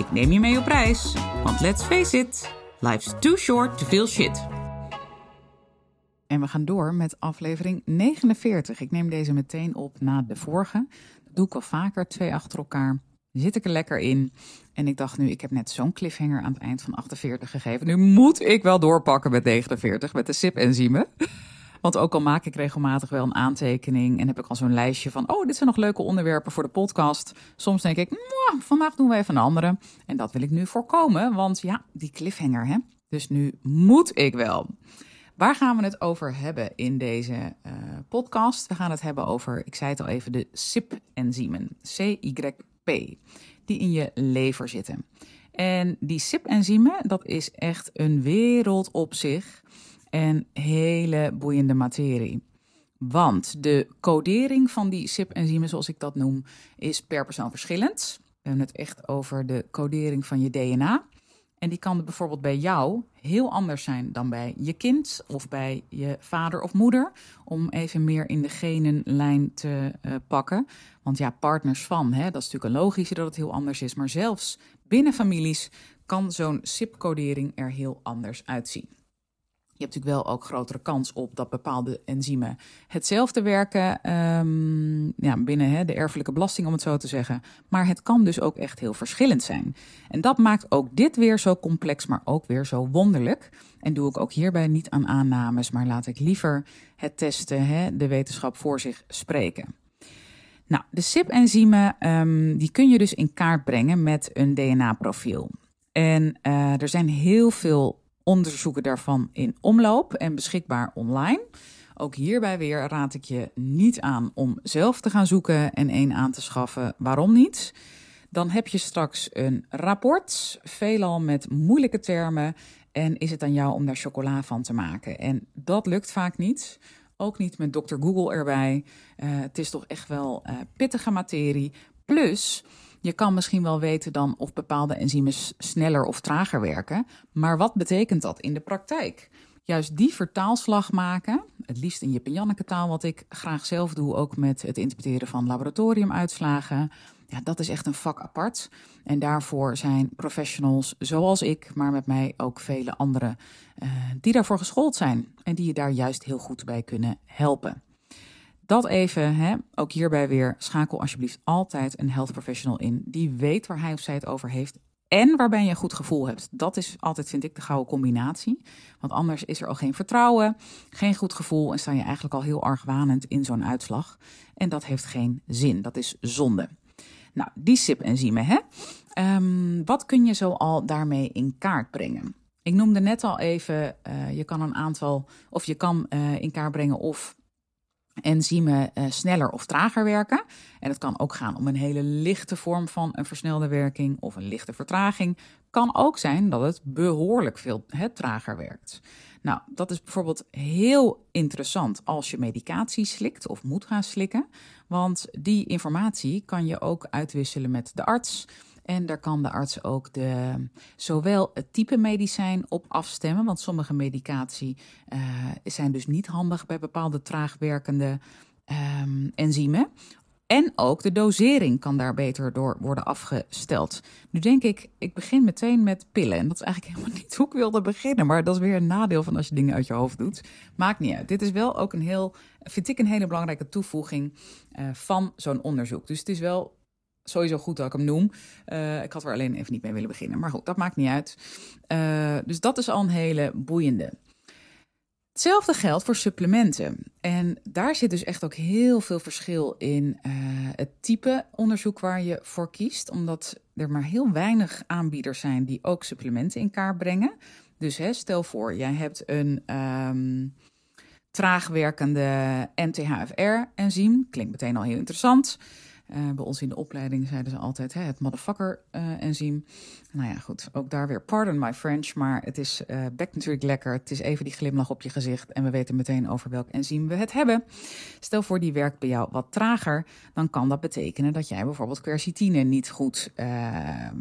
Ik neem je mee op reis, want let's face it, life's too short to feel shit. En we gaan door met aflevering 49. Ik neem deze meteen op na de vorige. Dat doe ik al vaker, twee achter elkaar. Zit ik er lekker in. En ik dacht nu, ik heb net zo'n cliffhanger aan het eind van 48 gegeven. Nu moet ik wel doorpakken met 49, met de SIP-enzymen. Want ook al maak ik regelmatig wel een aantekening en heb ik al zo'n lijstje van, oh, dit zijn nog leuke onderwerpen voor de podcast. Soms denk ik, vandaag doen we even een andere. En dat wil ik nu voorkomen, want ja, die cliffhanger, hè. Dus nu moet ik wel. Waar gaan we het over hebben in deze uh, podcast? We gaan het hebben over, ik zei het al even, de SIP-enzymen. C-Y-P. Die in je lever zitten. En die SIP-enzymen, dat is echt een wereld op zich en hele boeiende materie. Want de codering van die SIP-enzymen, zoals ik dat noem, is per persoon verschillend. We hebben het echt over de codering van je DNA. En die kan bijvoorbeeld bij jou heel anders zijn dan bij je kind of bij je vader of moeder. Om even meer in de genenlijn te uh, pakken. Want ja, partners van, hè, dat is natuurlijk een logische dat het heel anders is. Maar zelfs binnen families kan zo'n SIP-codering er heel anders uitzien. Je hebt natuurlijk wel ook grotere kans op dat bepaalde enzymen hetzelfde werken um, ja, binnen hè, de erfelijke belasting, om het zo te zeggen. Maar het kan dus ook echt heel verschillend zijn. En dat maakt ook dit weer zo complex, maar ook weer zo wonderlijk. En doe ik ook hierbij niet aan aannames, maar laat ik liever het testen, hè, de wetenschap voor zich spreken. Nou, de SIP-enzymen um, die kun je dus in kaart brengen met een DNA-profiel. En uh, er zijn heel veel onderzoeken daarvan in omloop en beschikbaar online. Ook hierbij weer raad ik je niet aan om zelf te gaan zoeken en één aan te schaffen. Waarom niet? Dan heb je straks een rapport, veelal met moeilijke termen. En is het aan jou om daar chocola van te maken? En dat lukt vaak niet. Ook niet met Dr. Google erbij. Uh, het is toch echt wel uh, pittige materie. Plus, je kan misschien wel weten dan of bepaalde enzymen sneller of trager werken, maar wat betekent dat in de praktijk? Juist die vertaalslag maken, het liefst in je Janneke taal, wat ik graag zelf doe, ook met het interpreteren van laboratoriumuitslagen. Ja, dat is echt een vak apart. En daarvoor zijn professionals zoals ik, maar met mij ook vele anderen, uh, die daarvoor geschoold zijn en die je daar juist heel goed bij kunnen helpen. Dat even, hè, ook hierbij weer, schakel alsjeblieft altijd een health professional in die weet waar hij of zij het over heeft en waarbij je een goed gevoel hebt. Dat is altijd, vind ik, de gouden combinatie. Want anders is er al geen vertrouwen, geen goed gevoel en sta je eigenlijk al heel argwanend in zo'n uitslag. En dat heeft geen zin, dat is zonde. Nou, die SIP-enzymen, hè? Um, wat kun je zo al daarmee in kaart brengen? Ik noemde net al even, uh, je kan een aantal, of je kan uh, in kaart brengen of enzymen uh, sneller of trager werken. En het kan ook gaan om een hele lichte vorm van een versnelde werking of een lichte vertraging. Kan ook zijn dat het behoorlijk veel het trager werkt. Nou, dat is bijvoorbeeld heel interessant als je medicatie slikt of moet gaan slikken. Want die informatie kan je ook uitwisselen met de arts. En daar kan de arts ook de, zowel het type medicijn op afstemmen, want sommige medicatie uh, zijn dus niet handig bij bepaalde traagwerkende um, enzymen. En ook de dosering kan daar beter door worden afgesteld. Nu denk ik, ik begin meteen met pillen. En dat is eigenlijk helemaal niet hoe ik wilde beginnen. Maar dat is weer een nadeel van als je dingen uit je hoofd doet. Maakt niet uit. Dit is wel ook een heel, vind ik een hele belangrijke toevoeging uh, van zo'n onderzoek. Dus het is wel sowieso goed dat ik hem noem. Uh, ik had er alleen even niet mee willen beginnen. Maar goed, dat maakt niet uit. Uh, dus dat is al een hele boeiende. Hetzelfde geldt voor supplementen. En daar zit dus echt ook heel veel verschil in uh, het type onderzoek waar je voor kiest. Omdat er maar heel weinig aanbieders zijn die ook supplementen in kaart brengen. Dus hè, stel voor, jij hebt een um, traag werkende MTHFR-enzym. Klinkt meteen al heel interessant. Uh, bij ons in de opleiding zeiden ze altijd hè, het motherfucker-enzym. nou ja, goed, ook daar weer pardon my French, maar het is uh, bekt natuurlijk lekker. Het is even die glimlach op je gezicht en we weten meteen over welk enzym we het hebben. Stel voor die werkt bij jou wat trager, dan kan dat betekenen dat jij bijvoorbeeld quercitine niet goed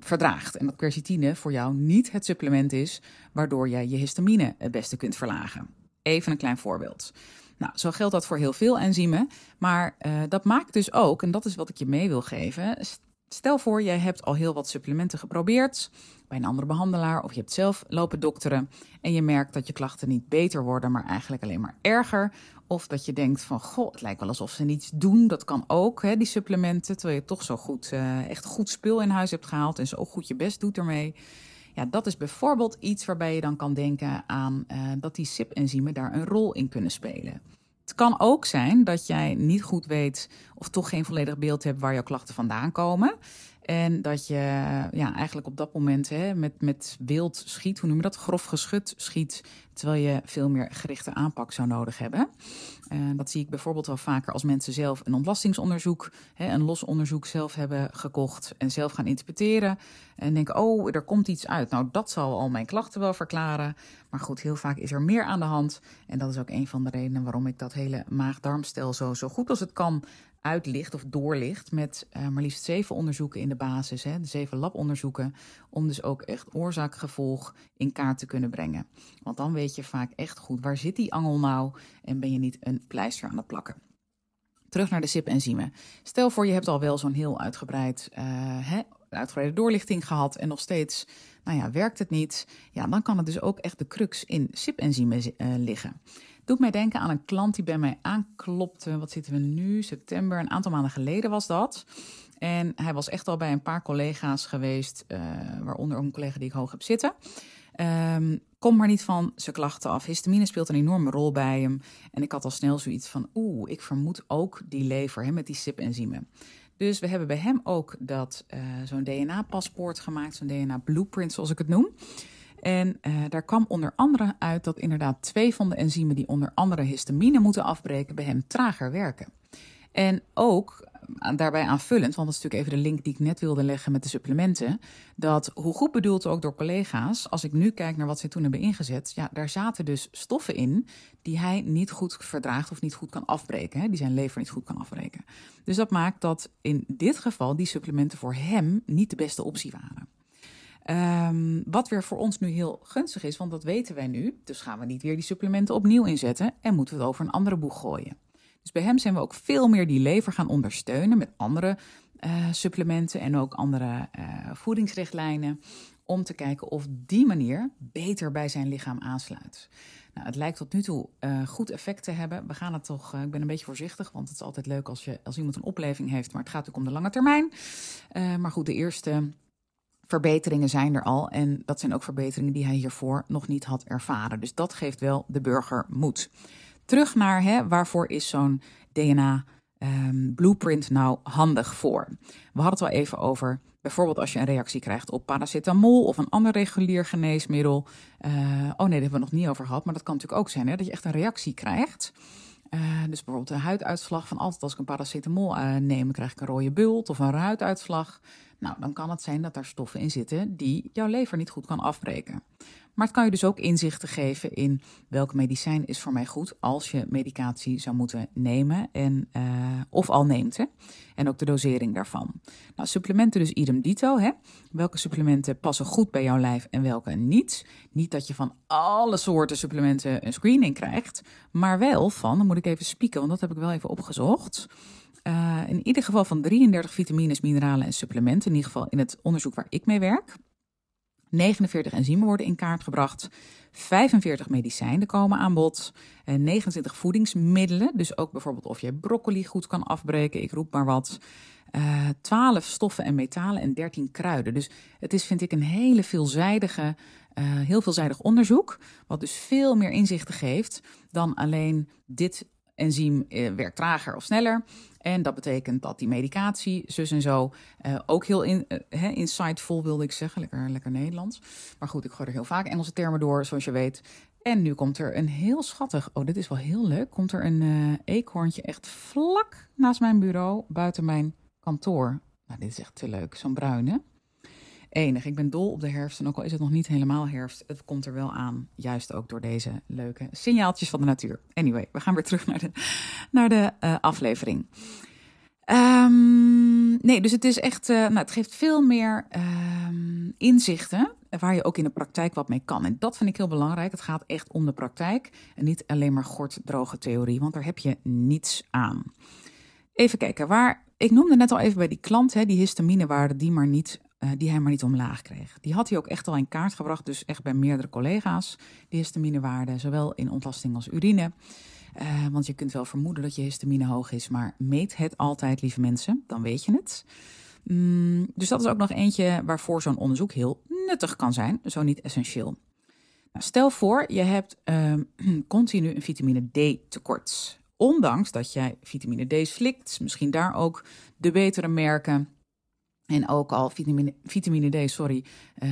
verdraagt. En dat quercitine voor jou niet het supplement is waardoor jij je histamine het beste kunt verlagen. Even een klein voorbeeld. Nou, zo geldt dat voor heel veel enzymen. Maar uh, dat maakt dus ook, en dat is wat ik je mee wil geven. Stel voor, jij hebt al heel wat supplementen geprobeerd bij een andere behandelaar of je hebt zelf lopen dokteren en je merkt dat je klachten niet beter worden, maar eigenlijk alleen maar erger. Of dat je denkt van, goh, het lijkt wel alsof ze niets doen. Dat kan ook, hè, die supplementen, terwijl je toch zo goed, uh, echt goed spul in huis hebt gehaald en zo goed je best doet ermee. Ja, dat is bijvoorbeeld iets waarbij je dan kan denken aan uh, dat die SIP-enzymen daar een rol in kunnen spelen. Het kan ook zijn dat jij niet goed weet of toch geen volledig beeld hebt waar jouw klachten vandaan komen. En dat je ja, eigenlijk op dat moment hè, met, met wild schiet, hoe noem je dat? Grof geschut schiet, terwijl je veel meer gerichte aanpak zou nodig hebben. Uh, dat zie ik bijvoorbeeld wel vaker als mensen zelf een ontlastingsonderzoek, hè, een los onderzoek zelf hebben gekocht en zelf gaan interpreteren. En denken, oh, er komt iets uit. Nou, dat zal al mijn klachten wel verklaren. Maar goed, heel vaak is er meer aan de hand. En dat is ook een van de redenen waarom ik dat hele maag-darmstelsel zo goed als het kan uitlicht of doorlicht met uh, maar liefst zeven onderzoeken in de basis, hè, de zeven labonderzoeken, om dus ook echt oorzaak-gevolg in kaart te kunnen brengen. Want dan weet je vaak echt goed waar zit die angel nou en ben je niet een pleister aan het plakken. Terug naar de SIP-enzymen. Stel voor je hebt al wel zo'n heel uitgebreid, uh, hè, uitgebreide doorlichting gehad en nog steeds, nou ja, werkt het niet. Ja, dan kan het dus ook echt de crux in SIP-enzymen uh, liggen. Doet mij denken aan een klant die bij mij aanklopte. Wat zitten we nu? September. Een aantal maanden geleden was dat. En hij was echt al bij een paar collega's geweest, uh, waaronder een collega die ik hoog heb zitten. Um, kom maar niet van zijn klachten af. Histamine speelt een enorme rol bij hem. En ik had al snel zoiets van, oeh, ik vermoed ook die lever hè, met die SIP-enzymen. Dus we hebben bij hem ook dat uh, zo'n DNA-paspoort gemaakt, zo'n DNA-blueprint zoals ik het noem. En uh, daar kwam onder andere uit dat inderdaad twee van de enzymen die onder andere histamine moeten afbreken, bij hem trager werken. En ook uh, daarbij aanvullend, want dat is natuurlijk even de link die ik net wilde leggen met de supplementen, dat hoe goed bedoeld ook door collega's, als ik nu kijk naar wat ze toen hebben ingezet, ja, daar zaten dus stoffen in die hij niet goed verdraagt of niet goed kan afbreken, hè, die zijn lever niet goed kan afbreken. Dus dat maakt dat in dit geval die supplementen voor hem niet de beste optie waren. Um, wat weer voor ons nu heel gunstig is, want dat weten wij nu. Dus gaan we niet weer die supplementen opnieuw inzetten en moeten we het over een andere boeg gooien. Dus bij hem zijn we ook veel meer die lever gaan ondersteunen met andere uh, supplementen en ook andere uh, voedingsrichtlijnen. Om te kijken of die manier beter bij zijn lichaam aansluit. Nou, het lijkt tot nu toe uh, goed effect te hebben. We gaan het toch, ik ben een beetje voorzichtig, want het is altijd leuk als, je, als iemand een opleving heeft. Maar het gaat natuurlijk om de lange termijn. maar goed, de eerste verbeteringen zijn er al. En dat zijn ook verbeteringen die hij hiervoor nog niet had ervaren. Dus dat geeft wel de burger moed. Terug naar hè, waarvoor is zo'n DNA um, blueprint nou handig voor? We hadden het wel even over. Bijvoorbeeld als je een reactie krijgt op paracetamol of een ander regulier geneesmiddel. Uh, oh nee, daar hebben we nog niet over gehad. Maar dat kan natuurlijk ook zijn hè, dat je echt een reactie krijgt. Uh, dus bijvoorbeeld een huiduitslag van altijd als ik een paracetamol uh, neem, krijg ik een rode bult of een huiduitslag. Nou, dan kan het zijn dat daar stoffen in zitten die jouw lever niet goed kan afbreken. Maar het kan je dus ook inzichten geven in welk medicijn is voor mij goed als je medicatie zou moeten nemen en, uh, of al neemt. Hè? En ook de dosering daarvan. Nou, supplementen dus idem dito. Hè? Welke supplementen passen goed bij jouw lijf en welke niet. Niet dat je van alle soorten supplementen een screening krijgt, maar wel van, dan moet ik even spieken, want dat heb ik wel even opgezocht. Uh, in ieder geval van 33 vitamines, mineralen en supplementen. In ieder geval in het onderzoek waar ik mee werk. 49 enzymen worden in kaart gebracht. 45 medicijnen komen aan bod. En 29 voedingsmiddelen. Dus ook bijvoorbeeld of je broccoli goed kan afbreken. Ik roep maar wat. Uh, 12 stoffen en metalen en 13 kruiden. Dus het is, vind ik, een hele veelzijdige, uh, heel veelzijdig onderzoek. Wat dus veel meer inzichten geeft dan alleen dit enzym uh, werkt trager of sneller. En dat betekent dat die medicatie, zus en zo, uh, ook heel in, uh, insightful wilde ik zeggen. Lekker, lekker Nederlands. Maar goed, ik gooi er heel vaak Engelse termen door, zoals je weet. En nu komt er een heel schattig, oh dit is wel heel leuk, komt er een uh, eekhoorntje echt vlak naast mijn bureau, buiten mijn kantoor. Nou, dit is echt te leuk. Zo'n bruine. Enig. Ik ben dol op de herfst. En ook al is het nog niet helemaal herfst, het komt er wel aan. Juist ook door deze leuke signaaltjes van de natuur. Anyway, we gaan weer terug naar de, naar de uh, aflevering. Um, nee, dus het is echt, uh, nou, het geeft veel meer um, inzichten waar je ook in de praktijk wat mee kan. En dat vind ik heel belangrijk. Het gaat echt om de praktijk en niet alleen maar droge theorie, want daar heb je niets aan. Even kijken, waar ik noemde net al even bij die klant, hè, die histaminewaarde die, maar niet, uh, die hij maar niet omlaag kreeg. Die had hij ook echt al in kaart gebracht, dus echt bij meerdere collega's, die histaminewaarde, zowel in ontlasting als urine. Uh, want je kunt wel vermoeden dat je histamine hoog is, maar meet het altijd, lieve mensen, dan weet je het. Mm, dus dat is ook nog eentje waarvoor zo'n onderzoek heel nuttig kan zijn, zo niet essentieel. Nou, stel voor, je hebt uh, continu een vitamine D tekort. Ondanks dat jij vitamine D slikt, misschien daar ook de betere merken en ook al vitamine, vitamine D, sorry, uh,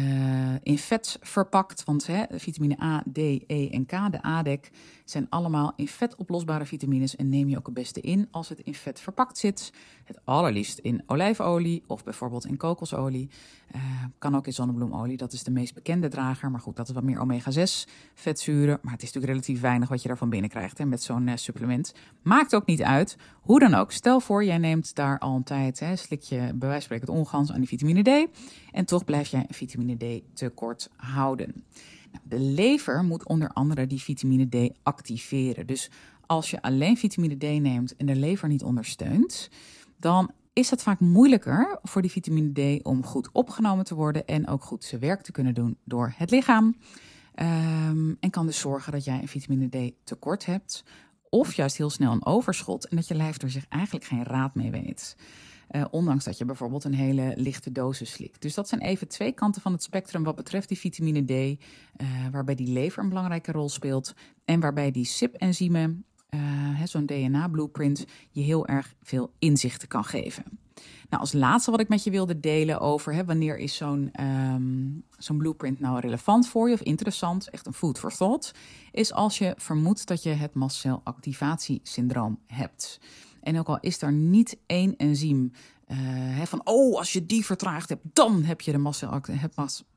in vet verpakt. Want hè, vitamine A, D, E en K, de ADEC, zijn allemaal in vet oplosbare vitamines. En neem je ook het beste in als het in vet verpakt zit. Het allerliefst in olijfolie of bijvoorbeeld in kokosolie. Uh, kan ook in zonnebloemolie, dat is de meest bekende drager. Maar goed, dat is wat meer omega-6 vetzuren. Maar het is natuurlijk relatief weinig wat je daarvan binnenkrijgt hè, met zo'n uh, supplement. Maakt ook niet uit. Hoe dan ook, stel voor, jij neemt daar al een tijd, hè, slik je bij wijze van spreken het ongans aan die vitamine D. En toch blijf jij vitamine D tekort houden. Nou, de lever moet onder andere die vitamine D activeren. Dus als je alleen vitamine D neemt en de lever niet ondersteunt, dan is het vaak moeilijker voor die vitamine D om goed opgenomen te worden en ook goed zijn werk te kunnen doen door het lichaam. Um, en kan dus zorgen dat jij een vitamine D tekort hebt, of juist heel snel een overschot en dat je lijf er zich eigenlijk geen raad mee weet. Uh, ondanks dat je bijvoorbeeld een hele lichte dosis slikt. Dus dat zijn even twee kanten van het spectrum wat betreft die vitamine D, uh, waarbij die lever een belangrijke rol speelt en waarbij die SIP-enzymen, uh, zo'n DNA-blueprint, je heel erg veel inzichten kan geven. Nou, als laatste wat ik met je wilde delen over hè, wanneer is zo'n um, zo'n blueprint nou relevant voor je of interessant, echt een food for thought, is als je vermoedt dat je het mastcelactivatiesyndroom hebt. En ook al is er niet één enzym hè, van, oh, als je die vertraagd hebt, dan heb je de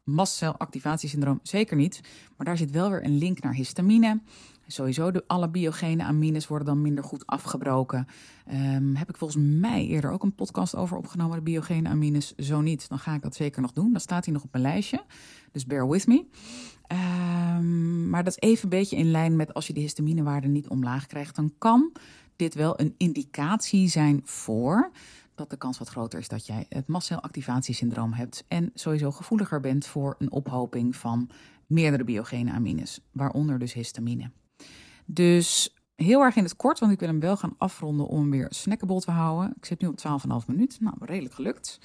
mastcelactivatiesyndroom. Zeker niet. Maar daar zit wel weer een link naar histamine. Sowieso, de, alle biogene amines worden dan minder goed afgebroken. Um, heb ik volgens mij eerder ook een podcast over opgenomen, de biogene amines. Zo niet, dan ga ik dat zeker nog doen. Dan staat hij nog op mijn lijstje. Dus bear with me. Um, maar dat is even een beetje in lijn met als je de histaminewaarde niet omlaag krijgt, dan kan dit wel een indicatie zijn voor dat de kans wat groter is dat jij het mastcelactivatiesyndroom hebt en sowieso gevoeliger bent voor een ophoping van meerdere biogene amines, waaronder dus histamine. Dus heel erg in het kort, want ik wil hem wel gaan afronden om weer snackable te houden. Ik zit nu op 12,5 minuten, nou redelijk gelukt.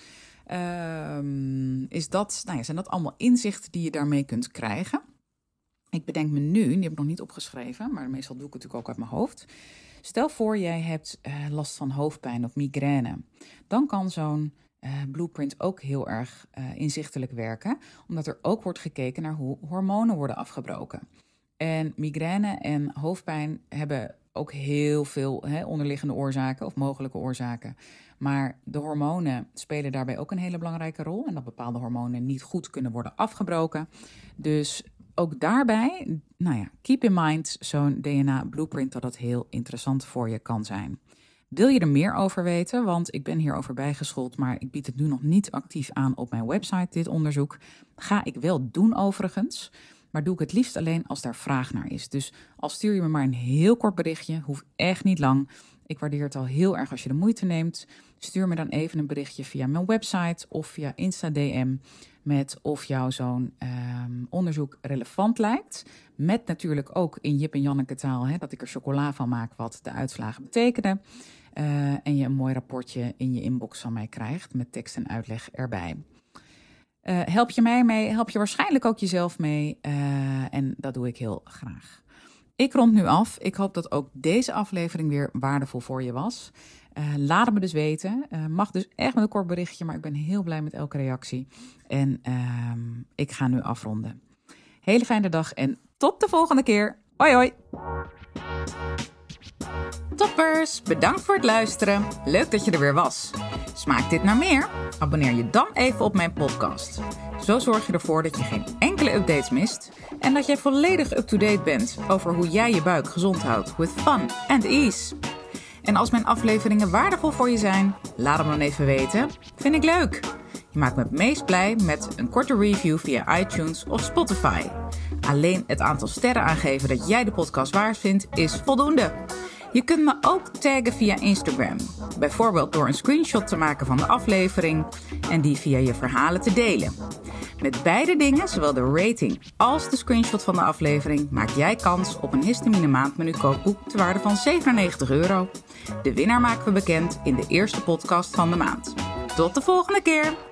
Um, is dat, nou ja, zijn dat allemaal inzichten die je daarmee kunt krijgen? Ik bedenk me nu, die heb ik nog niet opgeschreven, maar meestal doe ik het natuurlijk ook uit mijn hoofd. Stel voor jij hebt uh, last van hoofdpijn of migraine. Dan kan zo'n uh, blueprint ook heel erg uh, inzichtelijk werken, omdat er ook wordt gekeken naar hoe hormonen worden afgebroken. En migraine en hoofdpijn hebben ook heel veel hè, onderliggende oorzaken of mogelijke oorzaken. Maar de hormonen spelen daarbij ook een hele belangrijke rol. En dat bepaalde hormonen niet goed kunnen worden afgebroken. Dus ook daarbij, nou ja, keep in mind zo'n DNA-blueprint dat dat heel interessant voor je kan zijn. Wil je er meer over weten? Want ik ben hierover bijgeschoold, maar ik bied het nu nog niet actief aan op mijn website, dit onderzoek. Ga ik wel doen overigens, maar doe ik het liefst alleen als daar vraag naar is. Dus als stuur je me maar een heel kort berichtje, hoeft echt niet lang. Ik waardeer het al heel erg als je de moeite neemt. Stuur me dan even een berichtje via mijn website of via Insta DM met of jouw zo'n um, onderzoek relevant lijkt. Met natuurlijk ook in Jip en Janneke taal hè, dat ik er chocola van maak wat de uitslagen betekenen. Uh, en je een mooi rapportje in je inbox van mij krijgt met tekst en uitleg erbij. Uh, help je mij mee, help je waarschijnlijk ook jezelf mee. Uh, en dat doe ik heel graag. Ik rond nu af. Ik hoop dat ook deze aflevering weer waardevol voor je was. Uh, laat het me dus weten. Uh, mag dus echt met een kort berichtje, maar ik ben heel blij met elke reactie. En uh, ik ga nu afronden. Hele fijne dag en tot de volgende keer. Hoi hoi! Toppers, bedankt voor het luisteren. Leuk dat je er weer was. Smaakt dit naar meer? Abonneer je dan even op mijn podcast. Zo zorg je ervoor dat je geen enkele updates mist en dat jij volledig up-to-date bent over hoe jij je buik gezond houdt with fun and ease. En als mijn afleveringen waardevol voor je zijn, laat hem dan even weten. Vind ik leuk. Je maakt me het meest blij met een korte review via iTunes of Spotify. Alleen het aantal sterren aangeven dat jij de podcast waard vindt is voldoende. Je kunt me ook taggen via Instagram. Bijvoorbeeld door een screenshot te maken van de aflevering en die via je verhalen te delen. Met beide dingen, zowel de rating als de screenshot van de aflevering, maak jij kans op een histamine maandmenu kookboek ter waarde van 97 euro. De winnaar maken we bekend in de eerste podcast van de maand. Tot de volgende keer!